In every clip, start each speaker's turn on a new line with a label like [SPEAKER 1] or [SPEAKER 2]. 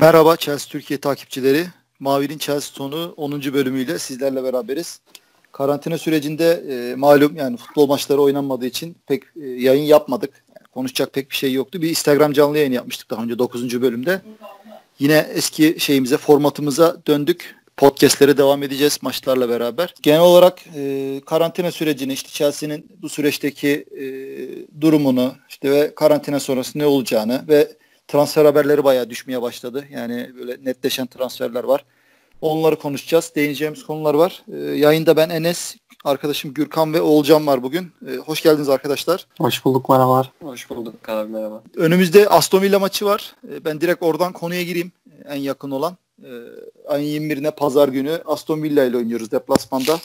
[SPEAKER 1] Merhaba Chelsea Türkiye takipçileri. Mavi'nin Chelsea sonu 10. bölümüyle sizlerle beraberiz. Karantina sürecinde e, malum yani futbol maçları oynanmadığı için pek e, yayın yapmadık. Yani konuşacak pek bir şey yoktu. Bir Instagram canlı yayın yapmıştık daha önce 9. bölümde. Yine eski şeyimize, formatımıza döndük. Podcast'lere devam edeceğiz maçlarla beraber. Genel olarak e, karantina sürecini, işte Chelsea'nin bu süreçteki e, durumunu işte ve karantina sonrası ne olacağını ve transfer haberleri bayağı düşmeye başladı. Yani böyle netleşen transferler var. Onları konuşacağız. Değineceğimiz konular var. E, yayında ben Enes, arkadaşım Gürkan ve Oğulcan var bugün. E, hoş geldiniz arkadaşlar.
[SPEAKER 2] Hoş bulduk merhabalar.
[SPEAKER 3] Hoş bulduk abi merhaba.
[SPEAKER 1] Önümüzde Aston Villa maçı var. E, ben direkt oradan konuya gireyim. En yakın olan. E, ayın 21'ine pazar günü Aston Villa ile oynuyoruz deplasmanda.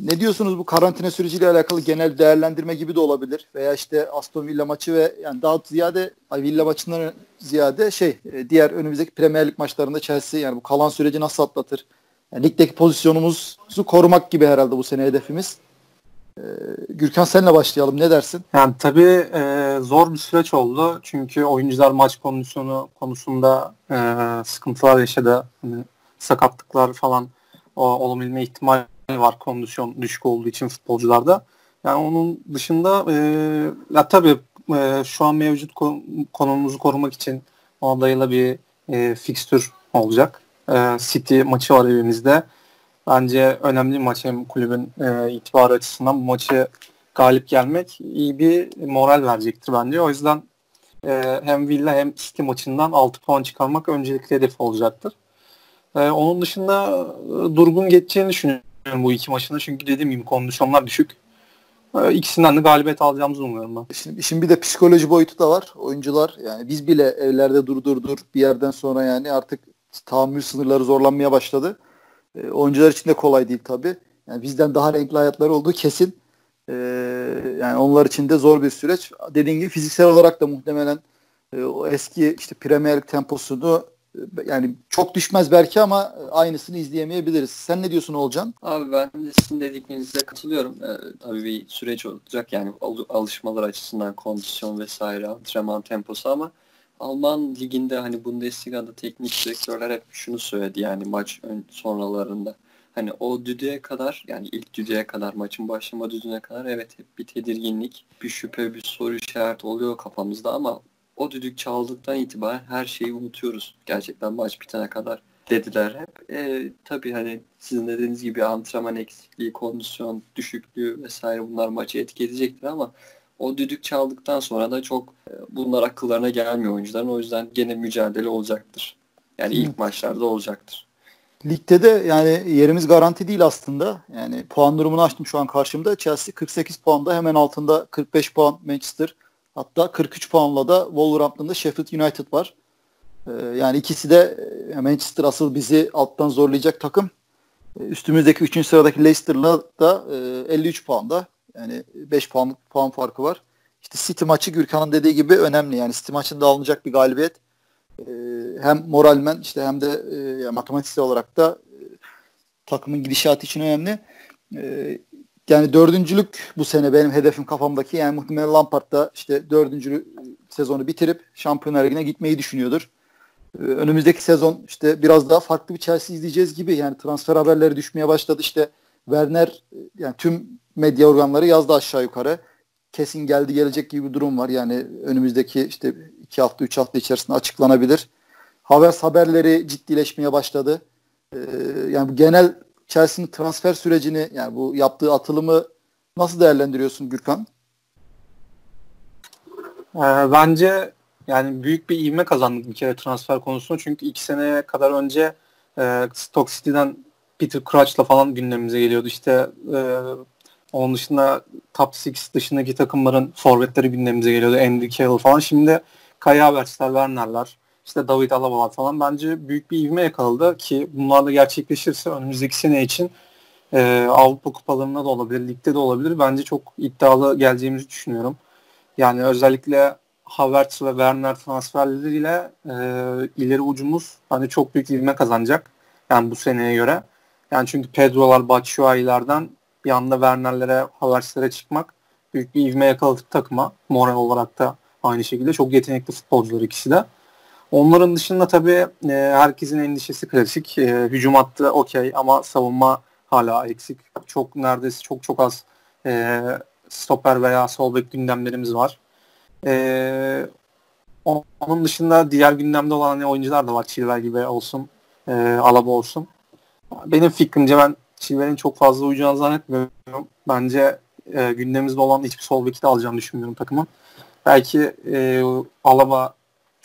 [SPEAKER 1] Ne diyorsunuz bu karantina süreciyle alakalı genel değerlendirme gibi de olabilir veya işte Aston Villa maçı ve yani daha ziyade Villa maçından ziyade şey e, diğer önümüzdeki Premier Lig maçlarında Chelsea yani bu kalan süreci nasıl atlatır? Yani ligdeki pozisyonumuzu korumak gibi herhalde bu sene hedefimiz. Ee, Gürkan senle başlayalım. Ne dersin?
[SPEAKER 2] Yani tabii e, zor bir süreç oldu. Çünkü oyuncular maç kondisyonu konusunda e, sıkıntılar yaşadı. Hani sakatlıklar falan o, olabilme ihtimali var kondisyon düşük olduğu için futbolcularda. Yani onun dışında e, ya tabii e, şu an mevcut konumumuzu korumak için o adayla bir e, fikstür olacak. E, City maçı var evimizde. Bence önemli bir maç hem kulübün e, itibarı açısından bu maçı galip gelmek iyi bir moral verecektir bence. O yüzden e, hem Villa hem City maçından 6 puan çıkarmak öncelikli hedef olacaktır. E, onun dışında e, durgun geçeceğini düşünüyorum bu iki maçında. Çünkü dediğim gibi kondisyonlar düşük. E, ikisinden de galibiyet alacağımızı umuyorum ben.
[SPEAKER 1] Şimdi, şimdi bir de psikoloji boyutu da var. Oyuncular yani biz bile evlerde dur dur bir yerden sonra yani artık tahammül sınırları zorlanmaya başladı. E, oyuncular için de kolay değil tabii. Yani bizden daha renkli hayatları olduğu kesin. E, yani onlar için de zor bir süreç. Dediğim gibi fiziksel olarak da muhtemelen e, o eski işte Premier Lig temposunu yani çok düşmez belki ama aynısını izleyemeyebiliriz. Sen ne diyorsun Olcan?
[SPEAKER 3] Abi ben de sizin dediklerinize katılıyorum. Ee, tabii bir süreç olacak yani alışmalar açısından kondisyon vesaire antrenman temposu ama Alman liginde hani Bundesliga'da teknik direktörler hep şunu söyledi yani maç ön sonralarında. Hani o düdüğe kadar yani ilk düdüğe kadar maçın başlama düdüğüne kadar evet hep bir tedirginlik, bir şüphe, bir soru işareti oluyor kafamızda ama o düdük çaldıktan itibaren her şeyi unutuyoruz. Gerçekten maç bitene kadar dediler hep. E, tabii hani sizin dediğiniz gibi antrenman eksikliği, kondisyon düşüklüğü vesaire bunlar maçı etki edecektir ama o düdük çaldıktan sonra da çok e, bunlar akıllarına gelmiyor oyuncuların. O yüzden gene mücadele olacaktır. Yani ilk Hı. maçlarda olacaktır.
[SPEAKER 1] Ligde de yani yerimiz garanti değil aslında. Yani puan durumunu açtım şu an karşımda. Chelsea 48 puanda hemen altında 45 puan Manchester. Hatta 43 puanla da Wolverhampton'da Sheffield United var. Ee, yani ikisi de e, Manchester asıl bizi alttan zorlayacak takım. Ee, üstümüzdeki 3. sıradaki Leicester'la da 53 e, puanda. Yani 5 puan, puan farkı var. İşte City maçı Gürkan'ın dediği gibi önemli. Yani City maçında alınacak bir galibiyet e, hem moralmen işte hem de e, matematiksel olarak da e, takımın gidişatı için önemli. Yani dördüncülük bu sene benim hedefim kafamdaki. Yani muhtemelen Lampard da işte dördüncü sezonu bitirip Şampiyonlar Ligi'ne gitmeyi düşünüyordur. Ee, önümüzdeki sezon işte biraz daha farklı bir Chelsea izleyeceğiz gibi. Yani transfer haberleri düşmeye başladı. İşte Werner yani tüm medya organları yazdı aşağı yukarı. Kesin geldi gelecek gibi bir durum var. Yani önümüzdeki işte iki hafta üç hafta içerisinde açıklanabilir. Havers haberleri ciddileşmeye başladı. Ee, yani genel Chelsea'nin transfer sürecini yani bu yaptığı atılımı nasıl değerlendiriyorsun Gürkan?
[SPEAKER 2] Ee, bence yani büyük bir ivme kazandık bir kere transfer konusunda. Çünkü iki seneye kadar önce e, Stoke City'den Peter Crouch'la falan gündemimize geliyordu. İşte e, onun dışında top 6 dışındaki takımların forvetleri gündemimize geliyordu. Andy Carroll falan. Şimdi Kaya Havertz'ler, Werner'ler, işte David Alaba'lar falan bence büyük bir ivme yakaladı ki bunlar da gerçekleşirse önümüzdeki sene için e, Avrupa kupalarında da olabilir, ligde de olabilir. Bence çok iddialı geleceğimizi düşünüyorum. Yani özellikle Havertz ve Werner transferleriyle e, ileri ucumuz hani çok büyük ivme kazanacak. Yani bu seneye göre. Yani çünkü Pedro'lar, Batshuayi'lerden anda Werner'lere, Havertz'lere çıkmak büyük bir ivme yakaladık takıma. Moral olarak da aynı şekilde. Çok yetenekli futbolcular ikisi de. Onların dışında tabii e, herkesin endişesi klasik. E, hücum hattı okey ama savunma hala eksik. Çok neredeyse çok çok az e, stoper veya sol bek gündemlerimiz var. E, onun dışında diğer gündemde olan hani oyuncular da var. Chilwell gibi olsun, e, Alaba olsun. Benim fikrimce ben Chilwell'in çok fazla uyacağını zannetmiyorum. Bence e, gündemimizde olan hiçbir sol beki de alacağını düşünmüyorum takımın. Belki e, Alaba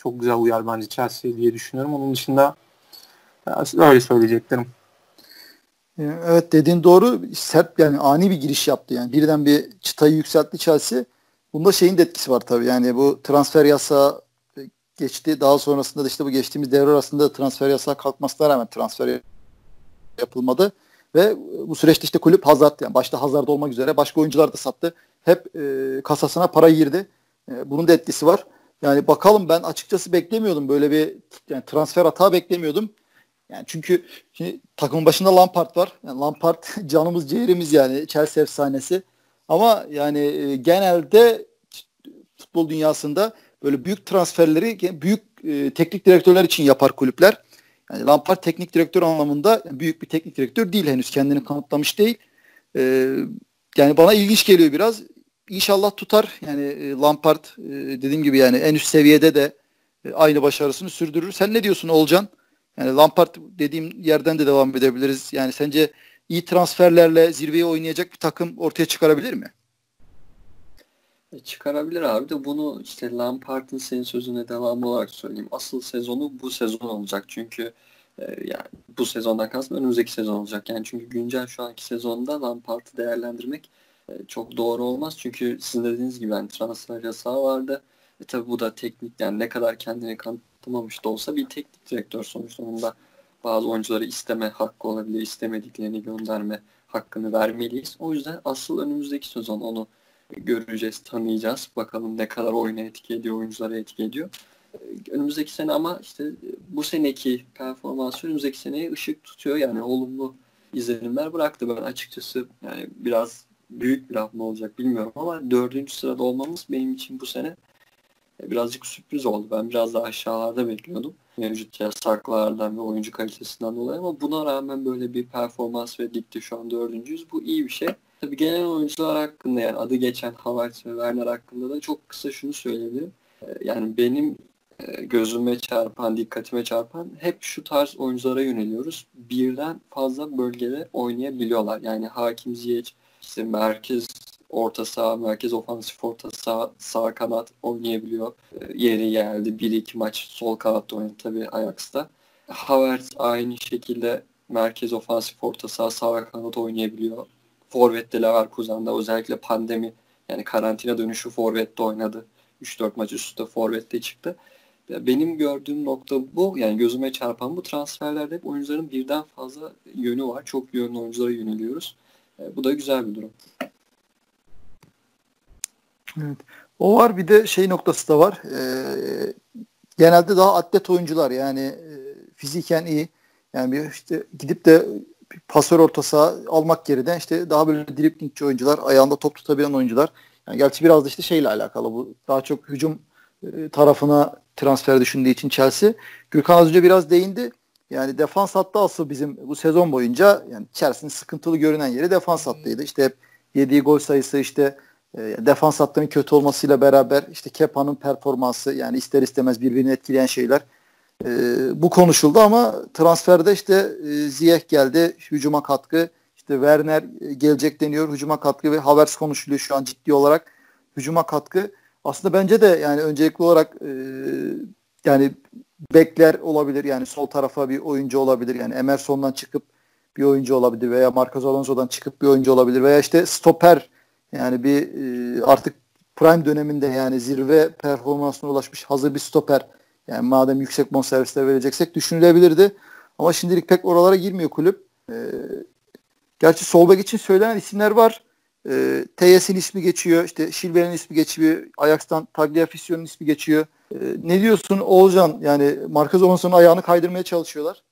[SPEAKER 2] çok güzel uyar bence Chelsea diye düşünüyorum. Onun dışında öyle söyleyeceklerim.
[SPEAKER 1] Evet dediğin doğru. Sert yani ani bir giriş yaptı yani. Birden bir çıtayı yükseltti Chelsea. Bunda şeyin de etkisi var tabii. Yani bu transfer yasağı geçti. Daha sonrasında da işte bu geçtiğimiz devre arasında transfer yasağı kalkmasına rağmen transfer yapılmadı. Ve bu süreçte işte kulüp Hazard yani başta Hazard olmak üzere başka oyuncular da sattı. Hep e, kasasına para girdi. E, bunun da etkisi var. Yani bakalım ben açıkçası beklemiyordum böyle bir yani transfer hata beklemiyordum. Yani çünkü şimdi takımın başında Lampard var. Yani Lampard canımız ciğerimiz yani Chelsea efsanesi. Ama yani e, genelde futbol dünyasında böyle büyük transferleri büyük e, teknik direktörler için yapar kulüpler. Yani Lampard teknik direktör anlamında büyük bir teknik direktör değil henüz kendini kanıtlamış değil. E, yani bana ilginç geliyor biraz. İnşallah tutar. Yani e, Lampard e, dediğim gibi yani en üst seviyede de e, aynı başarısını sürdürür. Sen ne diyorsun Olcan? Yani Lampard dediğim yerden de devam edebiliriz. Yani sence iyi transferlerle zirveye oynayacak bir takım ortaya çıkarabilir mi?
[SPEAKER 3] Çıkarabilir abi de bunu işte Lampard'ın senin sözüne devam olarak söyleyeyim. Asıl sezonu bu sezon olacak. Çünkü yani bu sezondan kastım önümüzdeki sezon olacak. Yani çünkü güncel şu anki sezonda Lampard'ı değerlendirmek çok doğru olmaz. Çünkü sizin dediğiniz gibi yani transfer yasağı vardı. E tabi bu da teknik yani ne kadar kendini kanıtlamamış da olsa bir teknik direktör sonuçta. Onda bazı oyuncuları isteme hakkı olabilir. istemediklerini gönderme hakkını vermeliyiz. O yüzden asıl önümüzdeki sezon onu göreceğiz, tanıyacağız. Bakalım ne kadar oyuna etki ediyor, oyunculara etki ediyor. Önümüzdeki sene ama işte bu seneki performansı önümüzdeki seneye ışık tutuyor. Yani olumlu izlenimler bıraktı. Ben açıkçası yani biraz büyük bir mı olacak bilmiyorum ama dördüncü sırada olmamız benim için bu sene birazcık sürpriz oldu. Ben biraz daha aşağılarda bekliyordum. Mevcut yasaklardan ve oyuncu kalitesinden dolayı ama buna rağmen böyle bir performans ve ligde şu an dördüncüyüz. Bu iyi bir şey. Tabii gelen oyuncular hakkında yani adı geçen Havertz ve Werner hakkında da çok kısa şunu söyleyebilirim. Ee, yani benim e, gözüme çarpan, dikkatime çarpan hep şu tarz oyunculara yöneliyoruz. Birden fazla bölgede oynayabiliyorlar. Yani Hakim Ziyech, işte merkez orta saha, merkez ofansif orta saha, sağ kanat oynayabiliyor. Ee, yeri geldi. Bir iki maç sol kanatta oynadı tabii Ajax'ta. Havertz aynı şekilde merkez ofansif orta saha, sağ kanat oynayabiliyor. Forvet'te Leverkusen'da özellikle pandemi yani karantina dönüşü Forvet'te oynadı. 3-4 maç üst üste Forvet'te çıktı. Benim gördüğüm nokta bu. Yani gözüme çarpan bu transferlerde hep oyuncuların birden fazla yönü var. Çok yönlü oyunculara yöneliyoruz. E, bu da güzel bir durum.
[SPEAKER 1] Evet. O var bir de şey noktası da var. Ee, genelde daha atlet oyuncular yani e, fiziken iyi. Yani bir işte gidip de pasör orta saha almak yerine işte daha böyle driplingçi oyuncular, ayağında top tutabilen oyuncular. Yani gerçi biraz da işte şeyle alakalı bu. Daha çok hücum tarafına transfer düşündüğü için Chelsea. Gürkan az önce biraz değindi. Yani defans hattı asıl bizim bu sezon boyunca yani Chelsea'nin sıkıntılı görünen yeri defans hattıydı. İşte hep yediği gol sayısı işte e, defans hattının kötü olmasıyla beraber işte Kepa'nın performansı yani ister istemez birbirini etkileyen şeyler e, bu konuşuldu ama transferde işte e, Ziyech geldi hücuma katkı işte Werner e, gelecek deniyor hücuma katkı ve Havertz konuşuluyor şu an ciddi olarak hücuma katkı aslında bence de yani öncelikli olarak e, yani bekler olabilir yani sol tarafa bir oyuncu olabilir yani Emerson'dan çıkıp bir oyuncu olabilir veya Marcos Alonso'dan çıkıp bir oyuncu olabilir veya işte stoper yani bir e, artık prime döneminde yani zirve performansına ulaşmış hazır bir stoper. Yani madem yüksek bonservisler vereceksek düşünülebilirdi. Ama şimdilik pek oralara girmiyor kulüp. E, gerçi sol için söylenen isimler var. E, Teyes'in ismi geçiyor. İşte Şilber'in ismi geçiyor. Ajax'tan Tagliafico'nun ismi geçiyor. E, ne diyorsun Oğuzcan? Yani Marcos Alonso'nun ayağını kaydırmaya çalışıyorlar.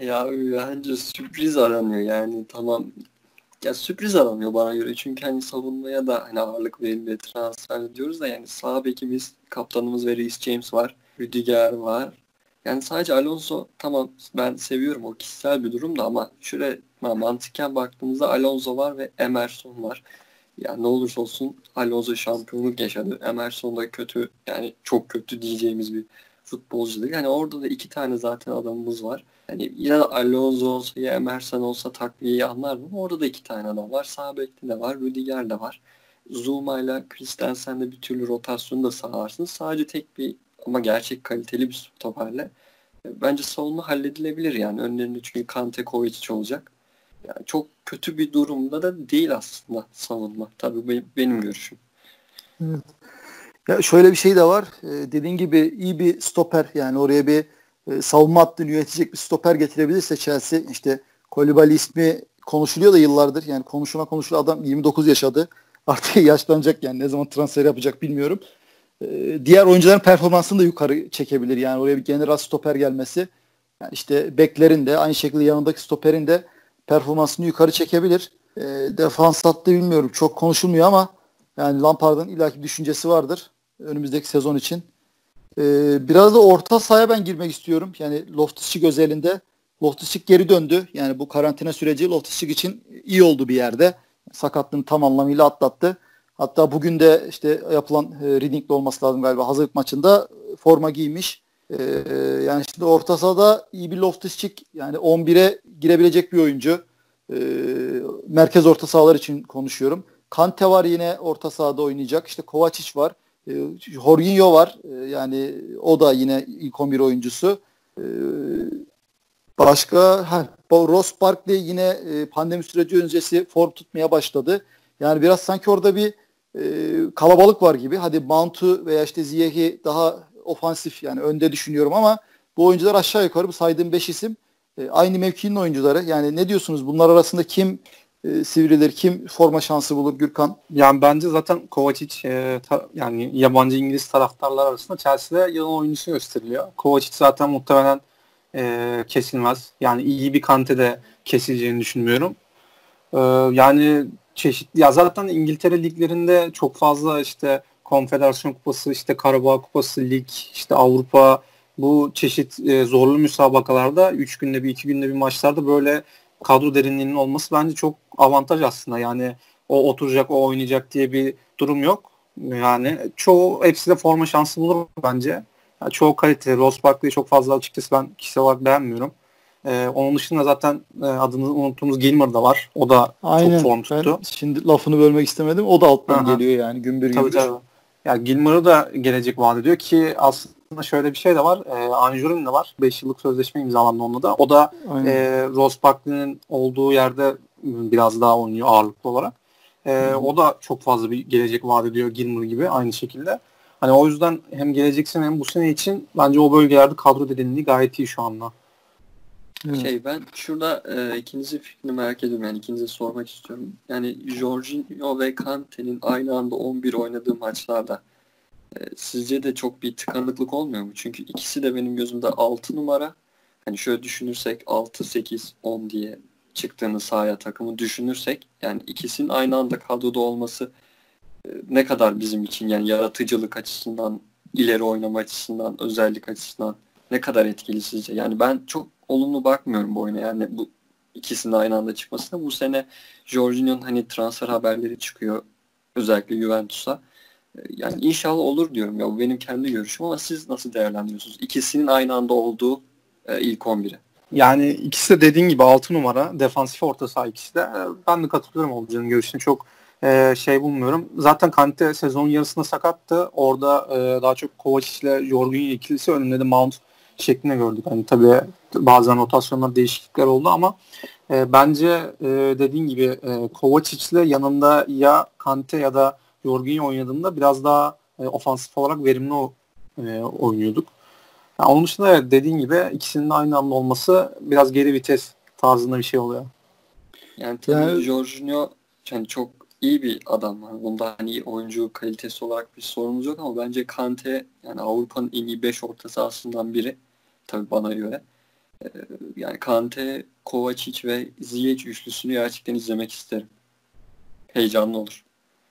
[SPEAKER 3] Ya bence sürpriz aranıyor yani tamam ya sürpriz alamıyor bana göre. Çünkü hani savunmaya da hani ağırlık verilmeye transfer ediyoruz da yani sağ bekimiz, kaptanımız ve Reece James var. Rüdiger var. Yani sadece Alonso tamam ben seviyorum o kişisel bir durum da ama şöyle mantıken baktığımızda Alonso var ve Emerson var. Yani ne olursa olsun Alonso şampiyonluk yaşadı. Emerson da kötü yani çok kötü diyeceğimiz bir futbolcu değil. Yani orada da iki tane zaten adamımız var. Yani ya Alonso olsa ya Emerson olsa takviyeyi anlardım. Orada da iki tane adam var. Sağ de var. Rüdiger de var. Zuma ile Christensen'de bir türlü rotasyonu da sağlarsınız. Sadece tek bir ama gerçek kaliteli bir stoperle e, bence savunma halledilebilir yani. Önlerinde çünkü Kante Kovic olacak. Yani çok kötü bir durumda da değil aslında savunma. Tabii benim, benim görüşüm.
[SPEAKER 1] Ya şöyle bir şey de var. Ee, dediğin gibi iyi bir stoper yani oraya bir e, savunma hattını yönetecek bir stoper getirebilirse Chelsea işte Kolibali ismi konuşuluyor da yıllardır. Yani konuşuna konuşula adam 29 yaşadı. Artık yaşlanacak yani ne zaman transfer yapacak bilmiyorum. Ee, diğer oyuncuların performansını da yukarı çekebilir. Yani oraya bir general stoper gelmesi yani işte beklerin de aynı şekilde yanındaki stoperin de performansını yukarı çekebilir. E, defans hattı bilmiyorum. Çok konuşulmuyor ama yani Lampard'ın ilaki düşüncesi vardır önümüzdeki sezon için. E, biraz da orta sahaya ben girmek istiyorum. Yani Loftus-Cheek özelinde. Loftus-Cheek geri döndü. Yani bu karantina süreci Loftus-Cheek için iyi oldu bir yerde. Sakatlığını tam anlamıyla atlattı. Hatta bugün de işte yapılan e, Reading'de olması lazım galiba hazırlık maçında forma giymiş. E, yani şimdi orta sahada iyi bir Loftus-Cheek yani 11'e girebilecek bir oyuncu. E, merkez orta sahalar için konuşuyorum. Kante var yine orta sahada oynayacak. İşte Kovacic var. E, Jorginho var. E, yani o da yine ilk 11 oyuncusu. E, başka ha, Ross Barkley yine e, pandemi süreci öncesi form tutmaya başladı. Yani biraz sanki orada bir e, kalabalık var gibi. Hadi Mount'u veya işte Ziyech'i daha ofansif yani önde düşünüyorum ama bu oyuncular aşağı yukarı bu saydığım 5 isim e, aynı mevkinin oyuncuları. Yani ne diyorsunuz bunlar arasında kim e, sivrilir, kim forma şansı bulur Gürkan?
[SPEAKER 2] Yani bence zaten Kovacic e, ta, yani yabancı İngiliz taraftarlar arasında Chelsea'de yılın oyuncusu gösteriliyor. Kovacic zaten muhtemelen e, kesilmez. Yani iyi bir kantede kesileceğini düşünmüyorum. E, yani çeşitli ya zaten İngiltere liglerinde çok fazla işte Konfederasyon Kupası, işte Karabağ Kupası, Lig, işte Avrupa bu çeşit e, zorlu müsabakalarda 3 günde bir 2 günde bir maçlarda böyle kadro derinliğinin olması bence çok avantaj aslında. Yani o oturacak, o oynayacak diye bir durum yok. Yani çoğu hepsi de forma şansı bulur bence. Yani çoğu kalite. Ross Barkley'i çok fazla açıkçası ben kişisel olarak beğenmiyorum. Ee, onun dışında zaten e, adını unuttuğumuz Gilmer da var. O da Aynen. çok form tuttu.
[SPEAKER 1] Ben şimdi lafını bölmek istemedim. O da alttan Aha. geliyor yani gümbür gümbür. Tabii tabii.
[SPEAKER 2] Yani Gilmer'ı da gelecek vaat ediyor ki aslında şöyle bir şey de var. E, Anjurin de var. 5 yıllık sözleşme imzalandı onunla da. O da e, Ross Barkley'nin olduğu yerde biraz daha oynuyor ağırlıklı olarak. E, o da çok fazla bir gelecek vaat ediyor Gilmer gibi aynı şekilde. Hani o yüzden hem gelecek sene hem bu sene için bence o bölgelerde kadro derinliği gayet iyi şu anda.
[SPEAKER 3] Şey ben şurada e, ikinizin fikrini merak ediyorum yani ikinize sormak istiyorum. Yani Jorginho ve Kante'nin aynı anda 11 oynadığı maçlarda e, sizce de çok bir tıkanıklık olmuyor mu? Çünkü ikisi de benim gözümde 6 numara. Hani şöyle düşünürsek 6, 8, 10 diye çıktığını sahaya takımı düşünürsek yani ikisinin aynı anda kadroda olması e, ne kadar bizim için yani yaratıcılık açısından, ileri oynama açısından, özellik açısından ne kadar etkili sizce? Yani ben çok olumlu bakmıyorum bu oyuna. Yani bu ikisinin aynı anda çıkmasına. Bu sene Jorginho'nun hani transfer haberleri çıkıyor. Özellikle Juventus'a. Ee, yani inşallah olur diyorum ya. Bu benim kendi görüşüm ama siz nasıl değerlendiriyorsunuz? İkisinin aynı anda olduğu e, ilk 11'i.
[SPEAKER 2] Yani ikisi de dediğin gibi 6 numara defansif orta saha ikisi de. E, ben de katılıyorum olacağını görüşünü çok e, şey bulmuyorum. Zaten Kante sezon yarısında sakattı. Orada e, daha çok Kovacic ile Jorginho ikilisi önünde de Mount şeklinde gördük. Hani tabii bazen rotasyonlar değişiklikler oldu ama e, bence e, dediğin gibi e, Kovacic ile yanında ya Kante ya da Jorginho oynadığında biraz daha e, ofansif olarak verimli e, oynuyorduk. Yani onun dışında dediğin gibi ikisinin aynı anda olması biraz geri vites tarzında bir şey oluyor.
[SPEAKER 3] Yani tabii yani... Jorginho yani çok iyi bir adam. Yani bunda hani oyuncu kalitesi olarak bir sorunumuz yok ama bence Kante yani Avrupa'nın en iyi 5 orta sahasından biri. Tabii bana göre. Ee, yani Kante, Kovacic ve Ziyech üçlüsünü gerçekten izlemek isterim. Heyecanlı olur.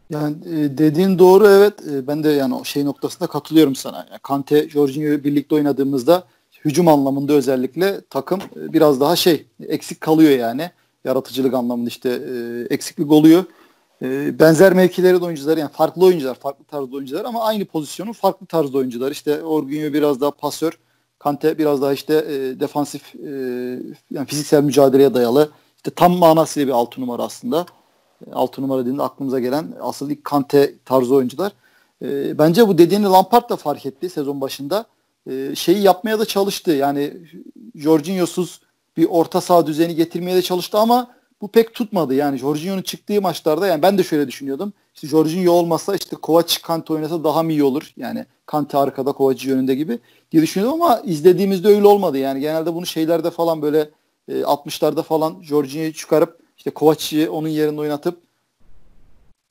[SPEAKER 1] Yani e, dediğin doğru evet. E, ben de yani o şey noktasında katılıyorum sana. Yani Kante, Jorginho birlikte oynadığımızda hücum anlamında özellikle takım e, biraz daha şey eksik kalıyor yani. Yaratıcılık anlamında işte eksiklik oluyor. Benzer mevkileri oyuncular yani farklı oyuncular, farklı tarzda oyuncular ama aynı pozisyonun farklı tarzda oyuncular. İşte Orgunyo biraz daha pasör, Kante biraz daha işte defansif yani fiziksel mücadeleye dayalı. İşte tam manasıyla bir altı numara aslında. 6 numara dediğinde aklımıza gelen asıl ilk Kante tarzı oyuncular. E, bence bu dediğini Lampard da fark etti sezon başında. E, şeyi yapmaya da çalıştı. Yani Jorginho'suz bir orta saha düzeni getirmeye de çalıştı ama bu pek tutmadı. Yani Jorginho'nun çıktığı maçlarda yani ben de şöyle düşünüyordum. İşte Jorginho olmasa işte Kovac Kante oynasa daha mı iyi olur? Yani Kante arkada Kovac yönünde gibi diye düşünüyordum ama izlediğimizde öyle olmadı. Yani genelde bunu şeylerde falan böyle e, 60'larda falan Jorginho'yu çıkarıp işte Kovacic'i onun yerinde oynatıp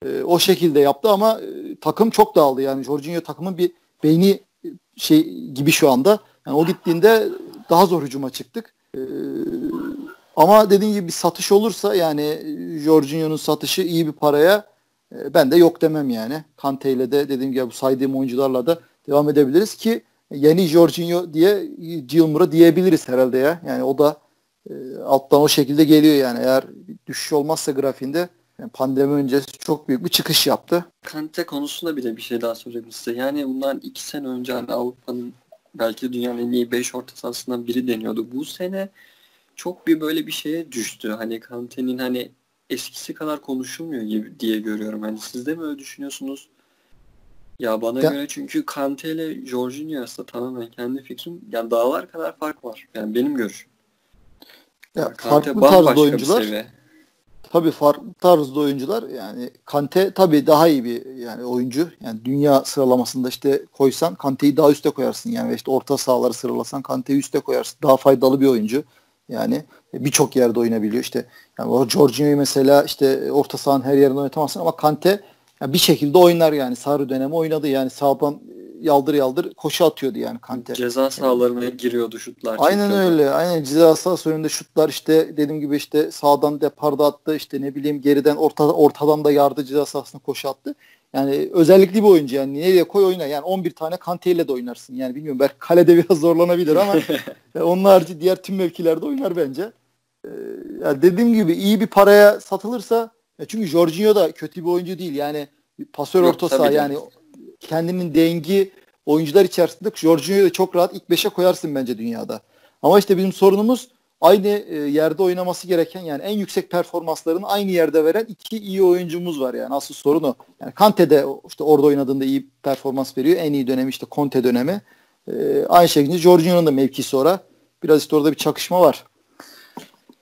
[SPEAKER 1] e, o şekilde yaptı ama e, takım çok dağıldı. Yani Jorginho takımın bir beyni e, şey gibi şu anda. Yani o gittiğinde daha zor hücuma çıktık. E, ama dediğim gibi bir satış olursa yani Jorginho'nun satışı iyi bir paraya e, ben de yok demem yani. Kante ile de dediğim gibi bu saydığım oyuncularla da devam edebiliriz ki yeni Jorginho diye Gilmour'a diyebiliriz herhalde ya. Yani o da e, alttan o şekilde geliyor yani. Eğer düşüş olmazsa grafiğinde yani pandemi öncesi çok büyük bir çıkış yaptı.
[SPEAKER 3] Kante konusunda bile bir şey daha sorayım size. Yani bundan iki sene önce hani Avrupa'nın belki dünyanın en iyi 5 orta sahasından biri deniyordu. Bu sene çok bir böyle bir şeye düştü. Hani Kante'nin hani eskisi kadar konuşulmuyor gibi diye görüyorum. Hani siz de mi öyle düşünüyorsunuz? Ya bana ya. göre çünkü Kante ile Jorginho arasında tamamen kendi fikrim. Yani dağlar kadar fark var. Yani benim görüşüm.
[SPEAKER 1] Ya, farklı tarzda oyuncular. Tabii farklı tarzda oyuncular yani Kante tabii daha iyi bir yani oyuncu. Yani dünya sıralamasında işte koysan Kante'yi daha üste koyarsın yani işte orta sahaları sıralasan Kante'yi üste koyarsın. Daha faydalı bir oyuncu. Yani birçok yerde oynayabiliyor işte. Yani o Jorginho'yu mesela işte orta sahanın her yerinde oynatamazsın ama Kante yani bir şekilde oynar yani. Sarı dönemi oynadı yani sağdan yaldır yaldır koşu atıyordu yani Kante.
[SPEAKER 3] Ceza sahalarına giriyordu şutlar.
[SPEAKER 1] Aynen çıkıyordu. öyle. Aynen ceza sahası önünde şutlar işte dediğim gibi işte sağdan deparda attı işte ne bileyim geriden orta, ortadan da yardı ceza sahasına koşu attı. Yani özellikli bir oyuncu yani nereye koy oyna. Yani 11 tane Kante ile de oynarsın. Yani bilmiyorum belki kalede biraz zorlanabilir ama onun harici diğer tüm mevkilerde oynar bence. Ee, yani dediğim gibi iyi bir paraya satılırsa çünkü Jorginho da kötü bir oyuncu değil. Yani pasör orta saha yani kendinin dengi oyuncular içerisinde Jorginho'yu da çok rahat ilk 5'e koyarsın bence dünyada. Ama işte bizim sorunumuz aynı e, yerde oynaması gereken yani en yüksek performanslarını aynı yerde veren iki iyi oyuncumuz var yani asıl sorun o. Yani Kante de işte orada oynadığında iyi performans veriyor. En iyi dönemi işte Conte dönemi. Ee, aynı şekilde Jorginho'nun da mevkisi ora. Biraz işte orada bir çakışma var.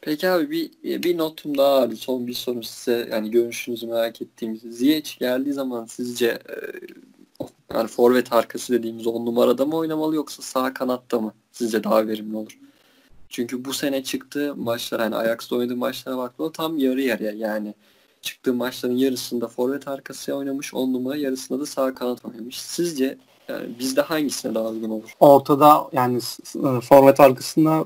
[SPEAKER 3] Peki abi bir, bir notum daha vardı. Son bir soru size yani görüşünüzü merak ettiğimiz. Ziyech geldiği zaman sizce e, yani forvet arkası dediğimiz on numarada mı oynamalı yoksa sağ kanatta mı? Sizce daha verimli olur. Çünkü bu sene çıktığı maçlar hani Ajax'ta oynadığı maçlara baktığında tam yarı yarıya yani çıktığı maçların yarısında forvet arkası oynamış on numara yarısında da sağ kanat oynamış. Sizce yani bizde hangisine daha uygun olur?
[SPEAKER 2] Ortada yani e, forvet arkasında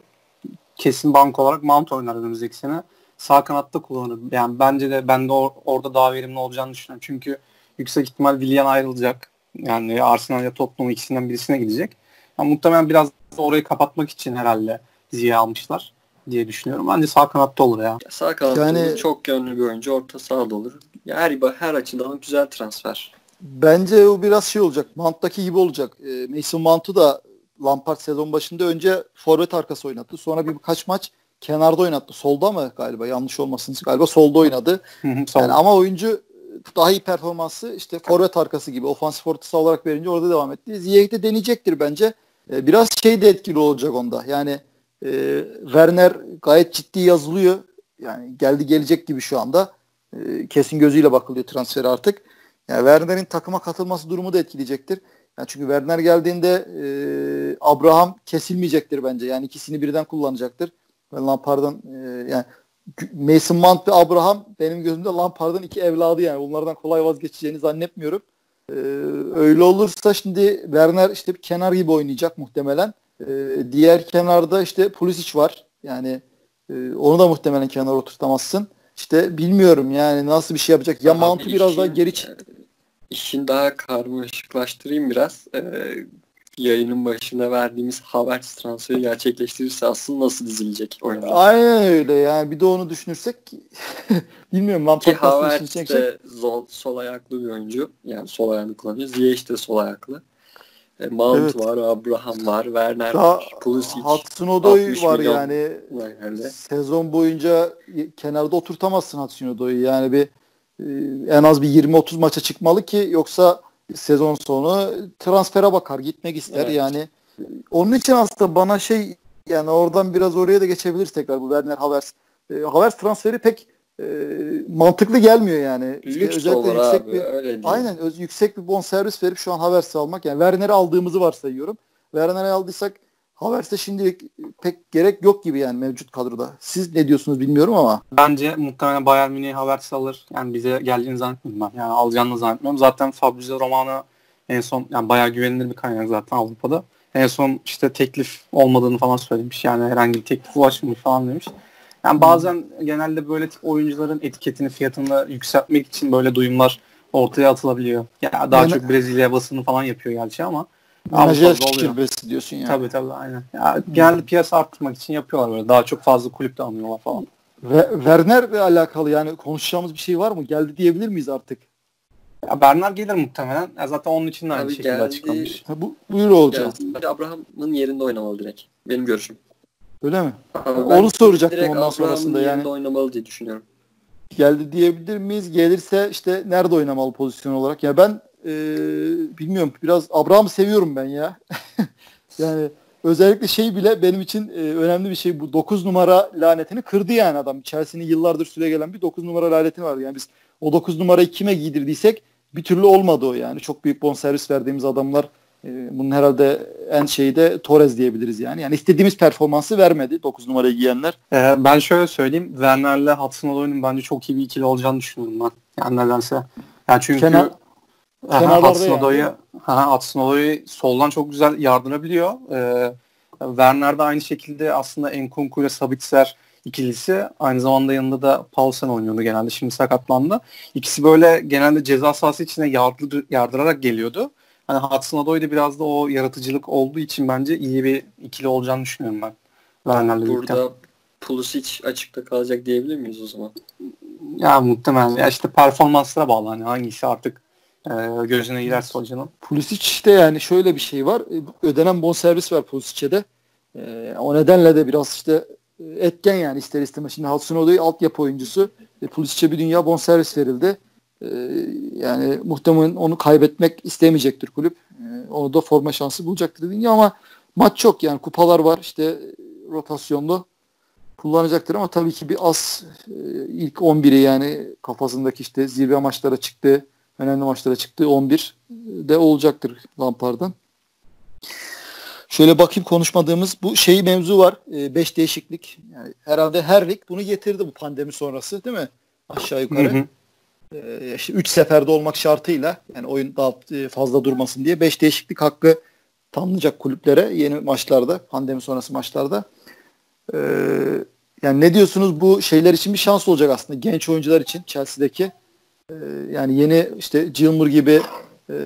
[SPEAKER 2] kesin bank olarak Mount oynar önümüzdeki sene. Sağ kanatta kullanır. Yani bence de ben de or- orada daha verimli olacağını düşünüyorum. Çünkü yüksek ihtimal Willian ayrılacak. Yani Arsenal ya Tottenham ikisinden birisine gidecek. Yani muhtemelen biraz orayı kapatmak için herhalde Ziya almışlar diye düşünüyorum. Bence sağ kanatta olur ya. ya
[SPEAKER 3] sağ kanatta yani, olur. Çok yönlü bir oyuncu. Orta sahada olur. Ya her, her açıdan güzel transfer.
[SPEAKER 1] Bence o biraz şey olacak. Mount'taki gibi olacak. E, Mason Mount'u da Lampard sezon başında önce forvet arkası oynattı. Sonra bir birkaç maç kenarda oynattı. Solda mı galiba? Yanlış olmasın. Galiba solda oynadı. yani ama oyuncu daha iyi performansı işte forvet arkası gibi ofansif ortası olarak verince orada devam etti. Ziyech de deneyecektir bence. E, biraz şey de etkili olacak onda. Yani e, Werner gayet ciddi yazılıyor. Yani geldi gelecek gibi şu anda. E, kesin gözüyle bakılıyor transfer artık. Yani Werner'in takıma katılması durumu da etkileyecektir. Yani çünkü Werner geldiğinde e, Abraham kesilmeyecektir bence. Yani ikisini birden kullanacaktır. Ben Lampard'ın e, yani Mason Mount ve Abraham benim gözümde Lampard'ın iki evladı yani. Bunlardan kolay vazgeçeceğini zannetmiyorum. Ee, öyle olursa şimdi Werner işte bir kenar gibi oynayacak muhtemelen. Ee, diğer kenarda işte Pulisic var. Yani e, onu da muhtemelen kenar oturtamazsın. işte bilmiyorum yani nasıl bir şey yapacak. Ya
[SPEAKER 3] Abi
[SPEAKER 1] Mount'u biraz
[SPEAKER 3] işin-
[SPEAKER 1] daha geri ç-
[SPEAKER 3] İşin daha karmaşıklaştırayım biraz. Ee, yayının başında verdiğimiz Havertz transferi gerçekleştirirse aslında nasıl dizilecek oyuncu?
[SPEAKER 1] Aynen öyle yani bir de onu düşünürsek bilmiyorum
[SPEAKER 3] Ki
[SPEAKER 1] Lampard işini
[SPEAKER 3] Havertz de sol, sol ayaklı bir oyuncu. Yani sol ayağını kullanıyor. Ziyech de sol ayaklı. E, Mount
[SPEAKER 1] Evet.
[SPEAKER 3] var, Abraham var, Werner
[SPEAKER 1] Daha
[SPEAKER 3] var, Pulisic
[SPEAKER 1] Hudson Odoi
[SPEAKER 3] 60
[SPEAKER 1] var yani
[SPEAKER 3] herhalde.
[SPEAKER 1] sezon boyunca kenarda oturtamazsın Hudson Odoi'yi yani bir e, en az bir 20-30 maça çıkmalı ki yoksa sezon sonu transfere bakar gitmek ister
[SPEAKER 3] Evet.
[SPEAKER 1] yani onun için aslında bana şey yani oradan biraz oraya da geçebiliriz tekrar bu Werner Havertz. E, Havertz transferi pek e, mantıklı gelmiyor yani. İşte
[SPEAKER 3] Lüks olur
[SPEAKER 1] yüksek
[SPEAKER 3] abi.
[SPEAKER 1] bir
[SPEAKER 3] öyle değil.
[SPEAKER 1] Aynen öz, yüksek bir bonservis verip şu an Havertz'i almak. Yani Werner'i aldığımızı varsayıyorum. Werner'i aldıysak Havertz'e şimdilik pek gerek yok gibi yani mevcut kadroda. Siz ne diyorsunuz bilmiyorum ama.
[SPEAKER 2] Bence muhtemelen Bayern Münih Havertz alır. Yani bize geldiğini zannetmiyorum ben. Yani alacağını zannetmiyorum. Zaten Fabrizio Romano en son yani bayağı güvenilir bir kaynak zaten Avrupa'da. En son işte teklif olmadığını falan söylemiş. Yani herhangi bir teklif ulaşmamış falan demiş. Yani bazen genelde böyle tip oyuncuların etiketini, fiyatını yükseltmek için böyle duyumlar ortaya atılabiliyor. Ya daha
[SPEAKER 1] Yani-
[SPEAKER 2] çok Brezilya basını falan yapıyor gerçi ama
[SPEAKER 1] Menajer şirvesi diyorsun yani.
[SPEAKER 2] Tabii tabii aynen. Ya, genelde piyasa arttırmak için yapıyorlar böyle. Daha çok fazla kulüp de alıyorlar falan.
[SPEAKER 1] Ve Werner'le alakalı yani konuşacağımız bir şey var mı? Geldi diyebilir miyiz artık?
[SPEAKER 2] Ya Bernard gelir muhtemelen. Ya zaten onun için de aynı
[SPEAKER 3] Abi
[SPEAKER 2] şekilde
[SPEAKER 3] geldi.
[SPEAKER 2] açıklamış.
[SPEAKER 1] Ha, bu buyur olacağız.
[SPEAKER 3] Yani Abraham'ın yerinde oynamalı direkt. Benim görüşüm.
[SPEAKER 1] Öyle mi?
[SPEAKER 3] Abi
[SPEAKER 1] Onu
[SPEAKER 3] ben
[SPEAKER 1] soracaktım
[SPEAKER 3] direkt
[SPEAKER 1] ondan sonrasında yani.
[SPEAKER 3] oynamalı diye düşünüyorum.
[SPEAKER 1] Geldi diyebilir miyiz? Gelirse işte nerede oynamalı pozisyon olarak? Ya ben e, bilmiyorum. Biraz Abraham'ı seviyorum ben ya. yani özellikle şey bile benim için e, önemli bir şey bu. 9 numara lanetini kırdı yani adam. Chelsea'nin yıllardır süre gelen bir 9 numara laneti var. Yani biz o 9 numarayı kime giydirdiysek bir türlü olmadı o yani. Çok büyük bonservis verdiğimiz adamlar bunun herhalde en şeyi de Torres diyebiliriz yani. Yani istediğimiz performansı vermedi 9 numarayı giyenler.
[SPEAKER 2] Ee, ben şöyle söyleyeyim. Werner'le Hudson Odoi'nin bence çok iyi bir ikili olacağını düşünüyorum ben. Yani nedense. Yani çünkü
[SPEAKER 1] Kenar-
[SPEAKER 2] Hudson. Odoi'yi Hudson Odoi'yi soldan çok güzel yardırabiliyor. Ee, Werner de aynı şekilde aslında Enkunku ile Sabitzer ikilisi. Aynı zamanda yanında da Paulsen oynuyordu genelde. Şimdi sakatlandı. İkisi böyle genelde ceza sahası içine yardır, yardırarak geliyordu. Hani Hudson Odoi de biraz da o yaratıcılık olduğu için bence iyi bir ikili olacağını düşünüyorum ben. Werner'le birlikte.
[SPEAKER 3] Burada Pulisic açıkta kalacak diyebilir miyiz o zaman?
[SPEAKER 2] Ya muhtemelen. Ya işte performanslara bağlı. Hani hangisi artık e, gözüne girerse hocanın.
[SPEAKER 1] Pulisic'te yani şöyle bir şey var. E, Ödenen bonservis var Pulisic'e de. E, o nedenle de biraz işte e, etken yani ister istemez. Şimdi Hudson Odoi altyapı oyuncusu. E, Pulisic'e bir dünya bonservis verildi. E, yani muhtemelen onu kaybetmek istemeyecektir kulüp. E, onu da forma şansı bulacaktır dünya ama maç çok yani kupalar var işte rotasyonlu kullanacaktır ama tabii ki bir az e, ilk 11'i yani kafasındaki işte zirve maçlara çıktı önemli maçlara çıktı 11 de olacaktır Lampard'ın. Şöyle bakayım konuşmadığımız bu şey mevzu var. 5 değişiklik. Yani herhalde her lig bunu getirdi bu pandemi sonrası değil mi? Aşağı yukarı.
[SPEAKER 2] Hı hı.
[SPEAKER 1] Ee, işte 3 seferde olmak şartıyla yani oyun daha e, fazla durmasın diye 5 değişiklik hakkı tanınacak kulüplere yeni maçlarda, pandemi sonrası maçlarda. Ee, yani ne diyorsunuz bu şeyler için bir şans olacak aslında genç oyuncular için Chelsea'deki. Ee, yani yeni işte Gilmour gibi e,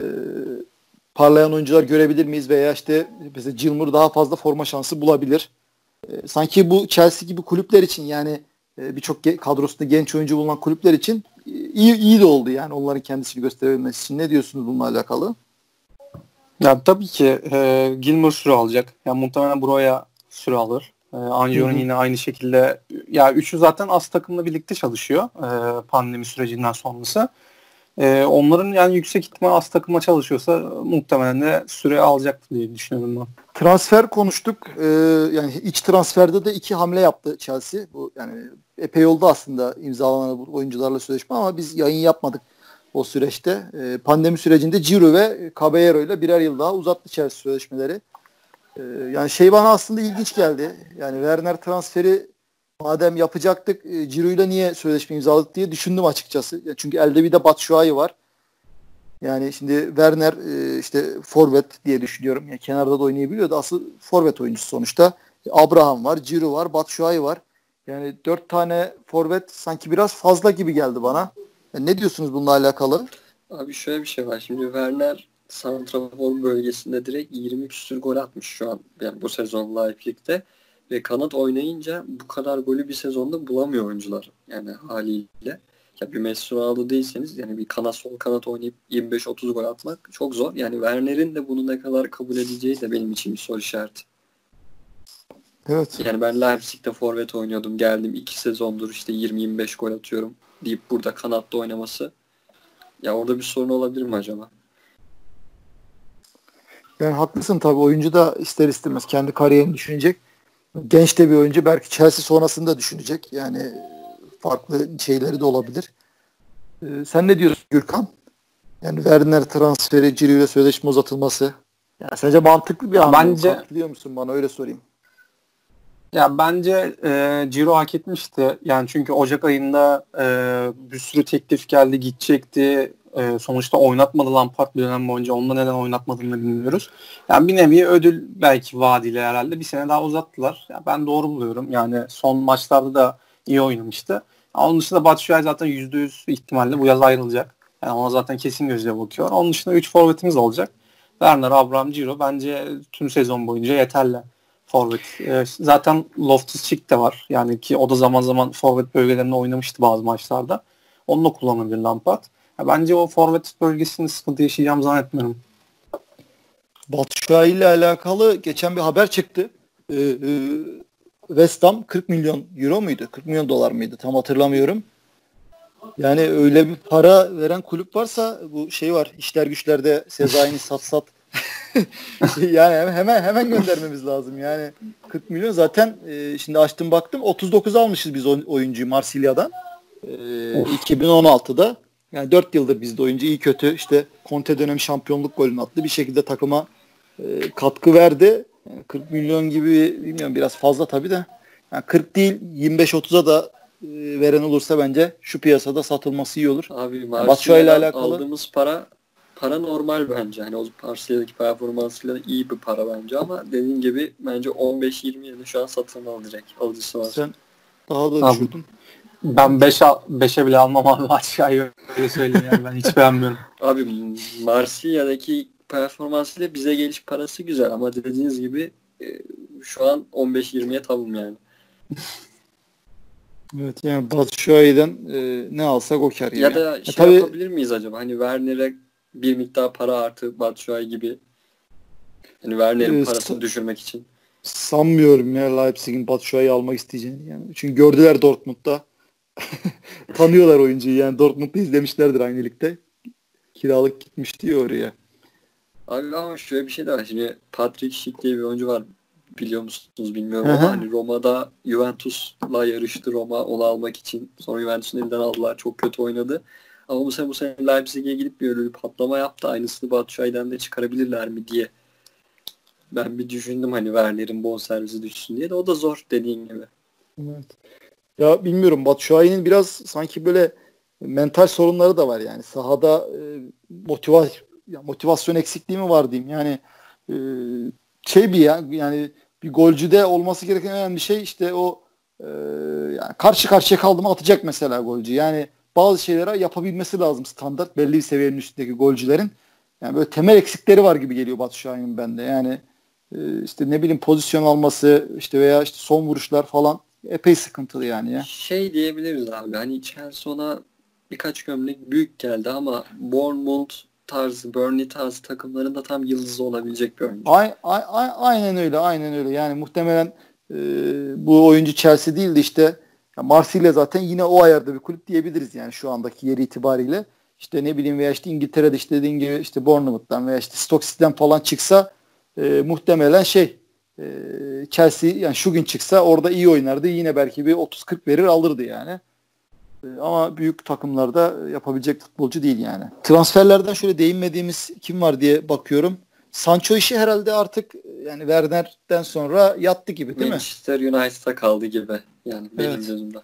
[SPEAKER 1] parlayan oyuncular görebilir miyiz veya işte mesela Gilmour daha fazla forma şansı bulabilir. E, sanki bu Chelsea gibi kulüpler için yani e, birçok kadrosunda genç oyuncu bulunan kulüpler için iyi iyi de oldu yani onların kendisini gösterebilmesi için. Ne diyorsunuz bununla alakalı?
[SPEAKER 2] Ya tabii ki e, Gilmour süre alacak. Ya muhtemelen Broya süre alır. E,
[SPEAKER 1] hı.
[SPEAKER 2] yine aynı şekilde ya üçü zaten az takımla birlikte çalışıyor e, pandemi sürecinden sonrası. E, onların yani yüksek ihtimal az takıma çalışıyorsa muhtemelen de süre alacaktır diye düşünüyorum ben.
[SPEAKER 1] Transfer konuştuk. Ee, yani iç transferde de iki hamle yaptı Chelsea. Bu yani epey oldu aslında imzalanan oyuncularla sözleşme ama biz yayın yapmadık o süreçte. Ee, pandemi sürecinde Ciro ve Caballero ile birer yıl daha uzattı Chelsea sözleşmeleri. Ee, yani şey bana aslında ilginç geldi. Yani Werner transferi madem yapacaktık e, Ciro ile niye sözleşme imzaladık diye düşündüm açıkçası. Çünkü elde bir de Batshuayi var. Yani şimdi Werner e, işte forvet diye düşünüyorum. Yani kenarda da oynayabiliyor da asıl forvet oyuncusu sonuçta. Abraham var, Ciro var, Batshuayi var. Yani dört tane forvet sanki biraz fazla gibi geldi bana. Yani ne diyorsunuz bununla alakalı?
[SPEAKER 3] Abi şöyle bir şey var. Şimdi Werner Santrafor bölgesinde direkt 20 küsür gol atmış şu an. Yani bu sezon Leipzig'te. Ve kanat oynayınca bu kadar golü bir sezonda bulamıyor oyuncular. Yani haliyle. Ya bir Messi Ronaldo değilseniz yani bir kanat sol kanat oynayıp 25-30 gol atmak çok zor. Yani Werner'in de bunu ne kadar kabul edeceği de benim için bir soru işareti.
[SPEAKER 1] Evet.
[SPEAKER 3] Yani ben Leipzig'te forvet oynuyordum. Geldim iki sezondur işte 20-25 gol atıyorum deyip burada kanatta oynaması. Ya orada bir sorun olabilir mi acaba?
[SPEAKER 1] Yani haklısın tabii. Oyuncu da ister istemez kendi kariyerini düşünecek. Genç de bir oyuncu. Belki Chelsea sonrasında düşünecek. Yani farklı şeyleri de olabilir. Ee, sen ne diyorsun Gürkan? Yani Werner transferi, Ciro ile sözleşme uzatılması. Yani sence mantıklı bir hamle
[SPEAKER 2] Bence-
[SPEAKER 1] Katılıyor musun bana öyle sorayım.
[SPEAKER 2] Ya bence e, Ciro hak etmişti. Yani çünkü Ocak ayında e, bir sürü teklif geldi, gidecekti. E, sonuçta oynatmadı Lampard bir dönem boyunca. Onda neden oynatmadığını bilmiyoruz. Yani bir nevi ödül belki vaadiyle herhalde bir sene daha uzattılar. Ya ben doğru buluyorum. Yani son maçlarda da iyi oynamıştı. Onun dışında Batshuayi zaten %100 ihtimalle bu yaz ayrılacak. Yani ona zaten kesin gözle bakıyor. Onun dışında 3 forvetimiz olacak. Werner, Abraham, Ciro bence tüm sezon boyunca yeterli forvet. Ee, zaten Loftus-Cheek de var. Yani ki o da zaman zaman forvet bölgelerinde oynamıştı bazı maçlarda. Onu da kullanabilir Lampard. Bence o forvet bölgesinde sıkıntı yaşayacağım zannetmiyorum.
[SPEAKER 1] Batshuayi ile alakalı geçen bir haber çıktı. Ee, e, West Ham 40 milyon euro muydu? 40 milyon dolar mıydı? Tam hatırlamıyorum. Yani öyle bir para veren kulüp varsa bu şey var. İşler güçlerde Sezai'ni sat sat. yani hemen hemen göndermemiz lazım. Yani 40 milyon zaten e, şimdi açtım baktım 39 almışız biz oy- oyuncuyu Marsilya'dan. E, 2016'da. Yani 4 yıldır bizde oyuncu iyi kötü işte Conte dönemi şampiyonluk golünü attı. Bir şekilde takıma e, katkı verdi. Yani 40 milyon gibi bilmiyorum biraz fazla tabii de. Yani 40 değil 25-30'a da e, veren olursa bence şu piyasada satılması iyi olur.
[SPEAKER 3] Abi
[SPEAKER 1] Batshuayi ile
[SPEAKER 3] Marsilya'dan
[SPEAKER 1] alakalı-
[SPEAKER 3] aldığımız para para normal bence. Hani o Marsilya'daki performansıyla iyi bir para bence ama dediğin gibi bence 15-20 yılı şu an satın alacak alıcısı var.
[SPEAKER 1] Sen daha da
[SPEAKER 2] Abi,
[SPEAKER 1] düşürdün.
[SPEAKER 2] Ben 5 5'e bile almam abi Batshuayi öyle söyleyeyim yani ben hiç beğenmiyorum.
[SPEAKER 3] Abi Marsilya'daki performansıyla bize geliş parası güzel ama dediğiniz gibi e, şu an 15-20'ye tamam yani.
[SPEAKER 1] Evet yani Batshuayi'den e, ne alsak o kar yani.
[SPEAKER 3] Ya da şey
[SPEAKER 1] tabii-
[SPEAKER 3] yapabilir miyiz acaba? Hani Werner'e bir miktar para artı Batshuayi gibi. Hani Werner'in
[SPEAKER 1] Ee,
[SPEAKER 3] parasını
[SPEAKER 1] sa-
[SPEAKER 3] düşürmek için.
[SPEAKER 1] Sanmıyorum ya Leipzig'in Batshuayi'yi almak isteyeceğini. Yani. Çünkü gördüler Dortmund'da. Tanıyorlar oyuncuyu yani Dortmund'da izlemişlerdir aynı ligde. Kiralık gitmişti ya oraya.
[SPEAKER 3] Abi ama şöyle bir şey de var. Şimdi Patrick Schick diye bir oyuncu var. Biliyor musunuz bilmiyorum ama hani Roma'da Juventus'la yarıştı Roma onu almak için. Sonra Juventus'un elinden aldılar. Çok kötü oynadı. Ama bu sene bu sene Leipzig'e gidip bir öyle bir patlama yaptı. Aynısını Batshuayi'den de çıkarabilirler mi diye. Ben bir düşündüm hani Werner'in bonservisi düşsün diye de o da zor dediğin gibi.
[SPEAKER 1] Evet. Ya bilmiyorum Batshuayi'nin biraz sanki böyle mental sorunları da var yani. Sahada e, motiva motivasyon eksikliği mi var diyeyim. Yani e, şey bir ya yani bir golcüde olması gereken en önemli şey işte o e, yani karşı karşıya kaldı atacak mesela golcü. Yani bazı şeyleri yapabilmesi lazım standart belli bir seviyenin üstündeki golcülerin. Yani böyle temel eksikleri var gibi geliyor Batshuayi'nin bende. Yani e, işte ne bileyim pozisyon alması işte veya işte son vuruşlar falan epey sıkıntılı yani ya.
[SPEAKER 3] Şey diyebiliriz abi hani Chelsea ona birkaç gömlek büyük geldi ama Bournemouth tarzı, Burnley tarzı takımlarında tam yıldızı olabilecek bir oyuncu.
[SPEAKER 1] Ay, ay, ay- aynen öyle aynen öyle yani muhtemelen e, bu oyuncu Chelsea değildi işte ya Marsilya zaten yine o ayarda bir kulüp diyebiliriz yani şu andaki yeri itibariyle. İşte ne bileyim veya işte İngiltere'de işte dediğin gibi işte Bournemouth'tan veya işte Stoke City'den falan çıksa e, muhtemelen şey e, Chelsea yani şu gün çıksa orada iyi oynardı. Yine belki bir 30-40 verir alırdı yani. E, ama büyük takımlarda yapabilecek futbolcu değil yani. Transferlerden şöyle değinmediğimiz kim var diye bakıyorum. Sancho işi herhalde artık yani Werner'den sonra yattı gibi değil mi?
[SPEAKER 3] Manchester United'a kaldı gibi yani benim
[SPEAKER 1] Evet.
[SPEAKER 3] gözümde.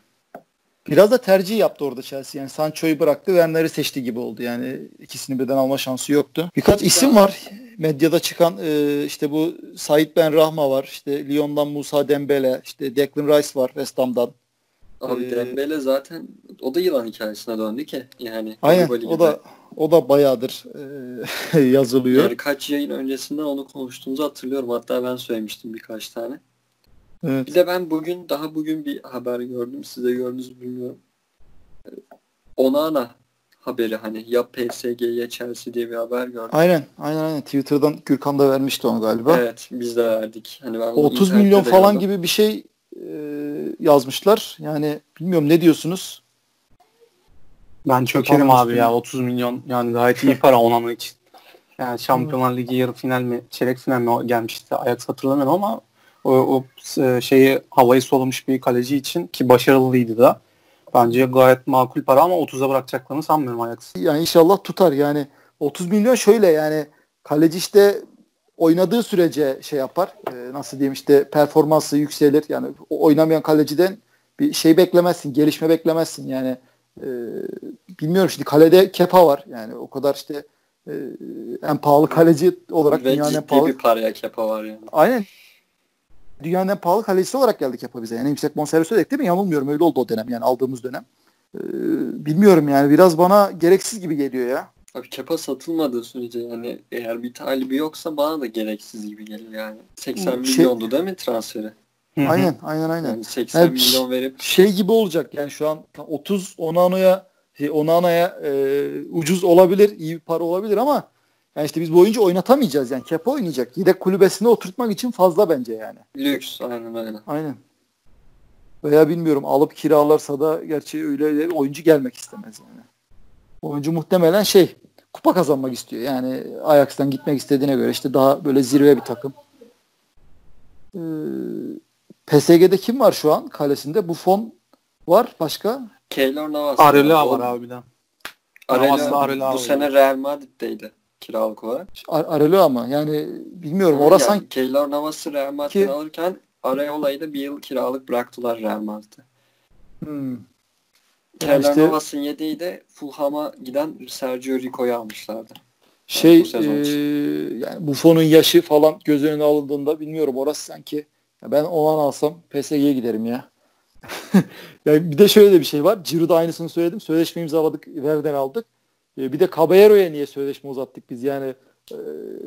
[SPEAKER 1] Biraz da tercih yaptı orada Chelsea. Yani Sancho'yu bıraktı, Werner'i seçti gibi oldu. Yani ikisini birden alma şansı yoktu. Birkaç isim var. Medyada çıkan e, işte bu Said Ben Rahma var. İşte Lyon'dan Musa Dembele, işte Declan Rice var West Ham'dan.
[SPEAKER 3] Abi
[SPEAKER 1] Ee,
[SPEAKER 3] Dembele zaten o da yılan hikayesine döndü ki. Yani
[SPEAKER 1] Aynen o
[SPEAKER 3] gibi.
[SPEAKER 1] da o da bayağıdır e, yazılıyor.
[SPEAKER 3] yani kaç yayın öncesinden onu konuştuğumuzu hatırlıyorum. Hatta ben söylemiştim birkaç tane.
[SPEAKER 1] Evet.
[SPEAKER 3] Bir de ben bugün daha bugün bir haber gördüm. Size gördünüz bilmiyorum. Onana haberi hani ya PSG ya Chelsea diye bir haber gördüm.
[SPEAKER 1] Aynen, aynen aynen. Twitter'dan Gürkan da vermişti onu galiba.
[SPEAKER 3] Evet biz de verdik. Hani ben bunu
[SPEAKER 1] 30
[SPEAKER 3] internette
[SPEAKER 1] milyon falan
[SPEAKER 3] gördüm.
[SPEAKER 1] gibi bir şey e, yazmışlar. Yani bilmiyorum ne diyorsunuz?
[SPEAKER 2] Ben çökerim abi ya 30 milyon yani gayet iyi para Onana için. Yani Şampiyonlar Ligi yarı final mi çeyrek final mi gelmişti Ajax hatırlamıyorum ama o, o e, şeyi havayı solamış bir kaleci için ki başarılıydı da. Bence gayet makul para ama 30'a bırakacaklarını sanmıyorum Ajax.
[SPEAKER 1] Yani inşallah tutar. Yani 30 milyon şöyle yani kaleci işte oynadığı sürece şey yapar. E, nasıl diyeyim işte performansı yükselir. Yani o oynamayan kaleciden bir şey beklemezsin. Gelişme beklemezsin. Yani e, bilmiyorum şimdi kalede Kepa var. Yani o kadar işte e, en pahalı kaleci olarak
[SPEAKER 3] Ve
[SPEAKER 1] dünyanın en
[SPEAKER 3] ciddi
[SPEAKER 1] pahalı
[SPEAKER 3] bir paraya kepa var yani.
[SPEAKER 1] Aynen. Dünyanın en pahalı kalecisi olarak geldi Kepa bize. Yani en yüksek bonservis ödedik değil mi? Yanılmıyorum. Öyle oldu o dönem yani aldığımız dönem. Ee, bilmiyorum yani biraz bana gereksiz gibi geliyor ya.
[SPEAKER 3] Abi kepa satılmadığı sürece yani eğer bir talibi yoksa bana da gereksiz gibi geliyor yani. 80
[SPEAKER 1] Şey-
[SPEAKER 3] milyondu değil mi transferi?
[SPEAKER 1] Aynen aynen aynen.
[SPEAKER 3] Yani 80
[SPEAKER 1] Evet.
[SPEAKER 3] milyon verip
[SPEAKER 1] Şey gibi olacak yani şu an 30 Onano'ya şey, Onana'ya e, ucuz olabilir, iyi bir para olabilir ama yani işte biz bu oyuncu oynatamayacağız yani. Kepa oynayacak. Yedek kulübesine oturtmak için fazla bence yani.
[SPEAKER 3] lüks aynen öyle.
[SPEAKER 1] Aynen. Veya bilmiyorum alıp kiralarsa da gerçi öyle oyuncu gelmek istemez yani. Oyuncu muhtemelen şey kupa kazanmak istiyor. Yani Ajax'tan gitmek istediğine göre işte daha böyle zirve bir takım. Ee, PSG'de kim var şu an kalesinde? Buffon var başka.
[SPEAKER 3] Keylor Navas.
[SPEAKER 2] Areola
[SPEAKER 3] O-
[SPEAKER 2] var abi bir de.
[SPEAKER 3] Areola
[SPEAKER 2] Navas'la Areola
[SPEAKER 3] bu sene Real Madrid'deydi kiralık olarak.
[SPEAKER 1] Ar Arelo ama yani bilmiyorum
[SPEAKER 3] Yani
[SPEAKER 1] orası sanki
[SPEAKER 3] Keylor Navas'ı Real Madrid'den alırken Areola'yı da bir yıl kiralık bıraktılar Real Madrid'e.
[SPEAKER 1] hmm. Yani
[SPEAKER 3] Keylor
[SPEAKER 1] işte-
[SPEAKER 3] Navas'ın yedeği de Fulham'a giden Sergio Rico'yu almışlardı.
[SPEAKER 1] şey
[SPEAKER 3] bu sezon
[SPEAKER 1] e, yani Buffon'un yaşı falan göz önüne alındığında bilmiyorum orası sanki ya ben olan alsam PSG'ye giderim ya. yani bir de şöyle de bir şey var. Ciro'da aynısını söyledim. Sözleşme imzaladık. Verden aldık. E, bir de Caballero'ya niye sözleşme uzattık biz? Yani e,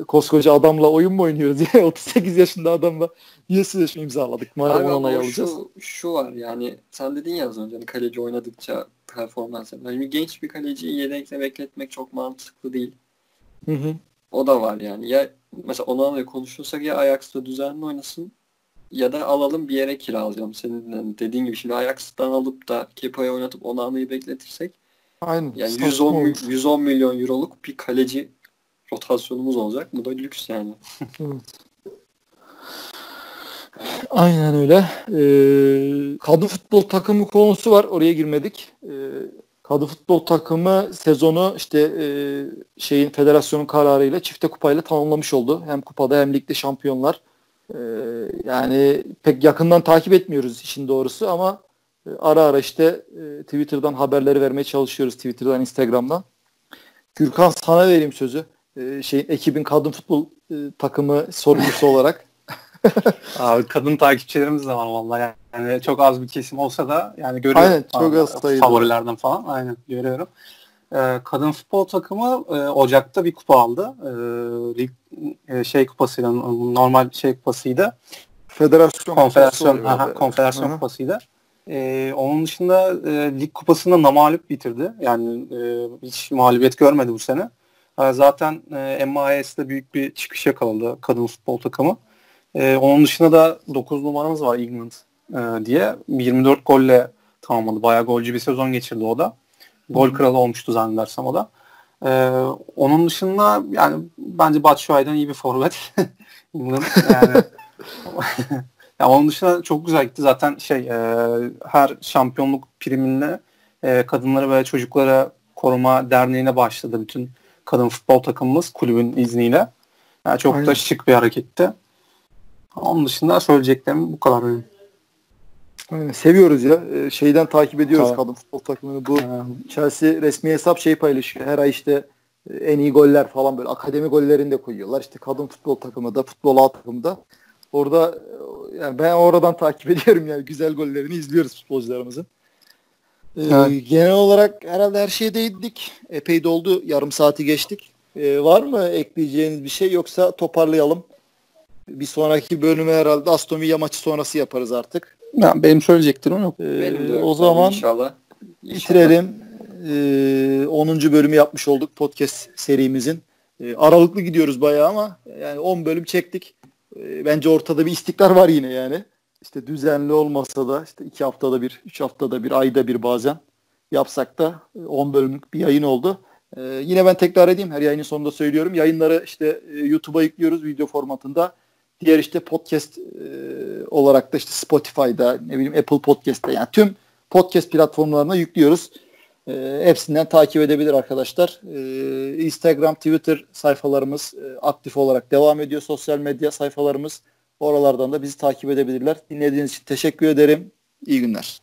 [SPEAKER 1] koskoca adamla oyun mu oynuyoruz? Yani 38 yaşında adamla niye sözleşme imzaladık? Madem ona onay alacağız.
[SPEAKER 3] şu, şu var yani sen dedin ya az önce hani kaleci oynadıkça performans. Yani genç bir kaleciyi yedekte bekletmek çok mantıklı değil.
[SPEAKER 1] Hı hı.
[SPEAKER 3] O da var yani. Ya mesela Onana'yla konuşursak ya Ajax'ta düzenli oynasın ya da alalım bir yere kiralayalım. Senin hani dediğin gibi şimdi Ajax'tan alıp da Kepa'yı oynatıp Onana'yı bekletirsek
[SPEAKER 1] Aynen.
[SPEAKER 3] yani
[SPEAKER 1] Saçma
[SPEAKER 3] 110,
[SPEAKER 1] olur.
[SPEAKER 3] mi- 110 milyon euroluk bir kaleci rotasyonumuz olacak. Bu da lüks yani.
[SPEAKER 1] Aynen öyle. Ee, kadın futbol takımı konusu var. Oraya girmedik. Ee, kadın futbol takımı sezonu işte e, şeyin federasyonun kararıyla çifte kupayla tamamlamış oldu. Hem kupada hem ligde şampiyonlar. Ee, yani pek yakından takip etmiyoruz işin doğrusu ama ara ara işte e, Twitter'dan haberleri vermeye çalışıyoruz. Twitter'dan, Instagram'dan. Gürkan sana vereyim sözü. Ee, şeyin ekibin kadın futbol e, takımı sorumlusu olarak.
[SPEAKER 2] Abi kadın takipçilerimiz de var vallahi. Yani çok az bir kesim olsa da yani görüyorum.
[SPEAKER 1] Aynen, çok az sayıda.
[SPEAKER 2] Favorilerden falan aynen görüyorum. Ee, kadın futbol takımı e, Ocak'ta bir kupa aldı. Lig e, şey kupasıyla normal şey kupasıydı.
[SPEAKER 1] Federasyon
[SPEAKER 2] Konfederasyon, aha, konfederasyon
[SPEAKER 1] Hı hı.
[SPEAKER 2] kupasıydı. Ee, onun dışında e, lig kupasında namalup bitirdi. Yani e, hiç mağlubiyet görmedi bu sene. E, zaten e, MIS'de büyük bir çıkış yakaladı kadın futbol takımı. E, onun dışında da 9 numaramız var England e, diye. 24 golle tamamladı. Bayağı golcü bir sezon geçirdi o da. Gol kralı olmuştu zannedersem o da. E, onun dışında yani bence Batshuayi'den iyi bir forvet. England yani ya onun dışında çok güzel gitti. Zaten şey e, her şampiyonluk priminde e, kadınları ve çocuklara koruma derneğine başladı bütün kadın futbol takımımız kulübün izniyle. Yani çok
[SPEAKER 1] Aynen.
[SPEAKER 2] da şık bir hareketti. Onun dışında söyleyeceklerim bu kadar benim.
[SPEAKER 1] Aynen, seviyoruz ya. Ee, şeyden takip ediyoruz
[SPEAKER 2] Tabii.
[SPEAKER 1] kadın futbol takımını. Bu
[SPEAKER 2] Ee,
[SPEAKER 1] Chelsea resmi hesap şey paylaşıyor. Her ay işte e, en iyi goller falan böyle akademi gollerini de koyuyorlar. İşte kadın futbol takımı da, futbol A takımı da. Orada yani ben oradan takip ediyorum yani güzel gollerini izliyoruz futbolcularımızın. Ee. Genel olarak herhalde her şeye değindik. Epey doldu. Yarım saati geçtik. Ee, var mı ekleyeceğiniz bir şey yoksa toparlayalım. Bir sonraki bölümü herhalde Aston Villa maçı sonrası yaparız artık.
[SPEAKER 2] Ya, benim söyleyeceklerim yok.
[SPEAKER 1] Ee, benim de o zaman inşallah. bitirelim. Ee, 10. bölümü yapmış olduk podcast serimizin. Ee, aralıklı gidiyoruz bayağı ama yani 10 bölüm çektik. Ee, bence ortada bir istikrar var yine yani. İşte düzenli olmasa da işte 2 haftada bir, 3 haftada bir, ayda bir bazen yapsak da 10 bölümlük bir yayın oldu. Ee, yine ben tekrar edeyim her yayının sonunda söylüyorum. Yayınları işte e, YouTube'a yüklüyoruz video formatında. Diğer işte podcast e, olarak da işte Spotify'da ne bileyim Apple Podcast'ta yani tüm podcast platformlarına yüklüyoruz. E, hepsinden takip edebilir arkadaşlar. E, Instagram, Twitter sayfalarımız e, aktif olarak devam ediyor. Sosyal medya sayfalarımız oralardan da bizi takip edebilirler. Dinlediğiniz için teşekkür ederim. İyi günler.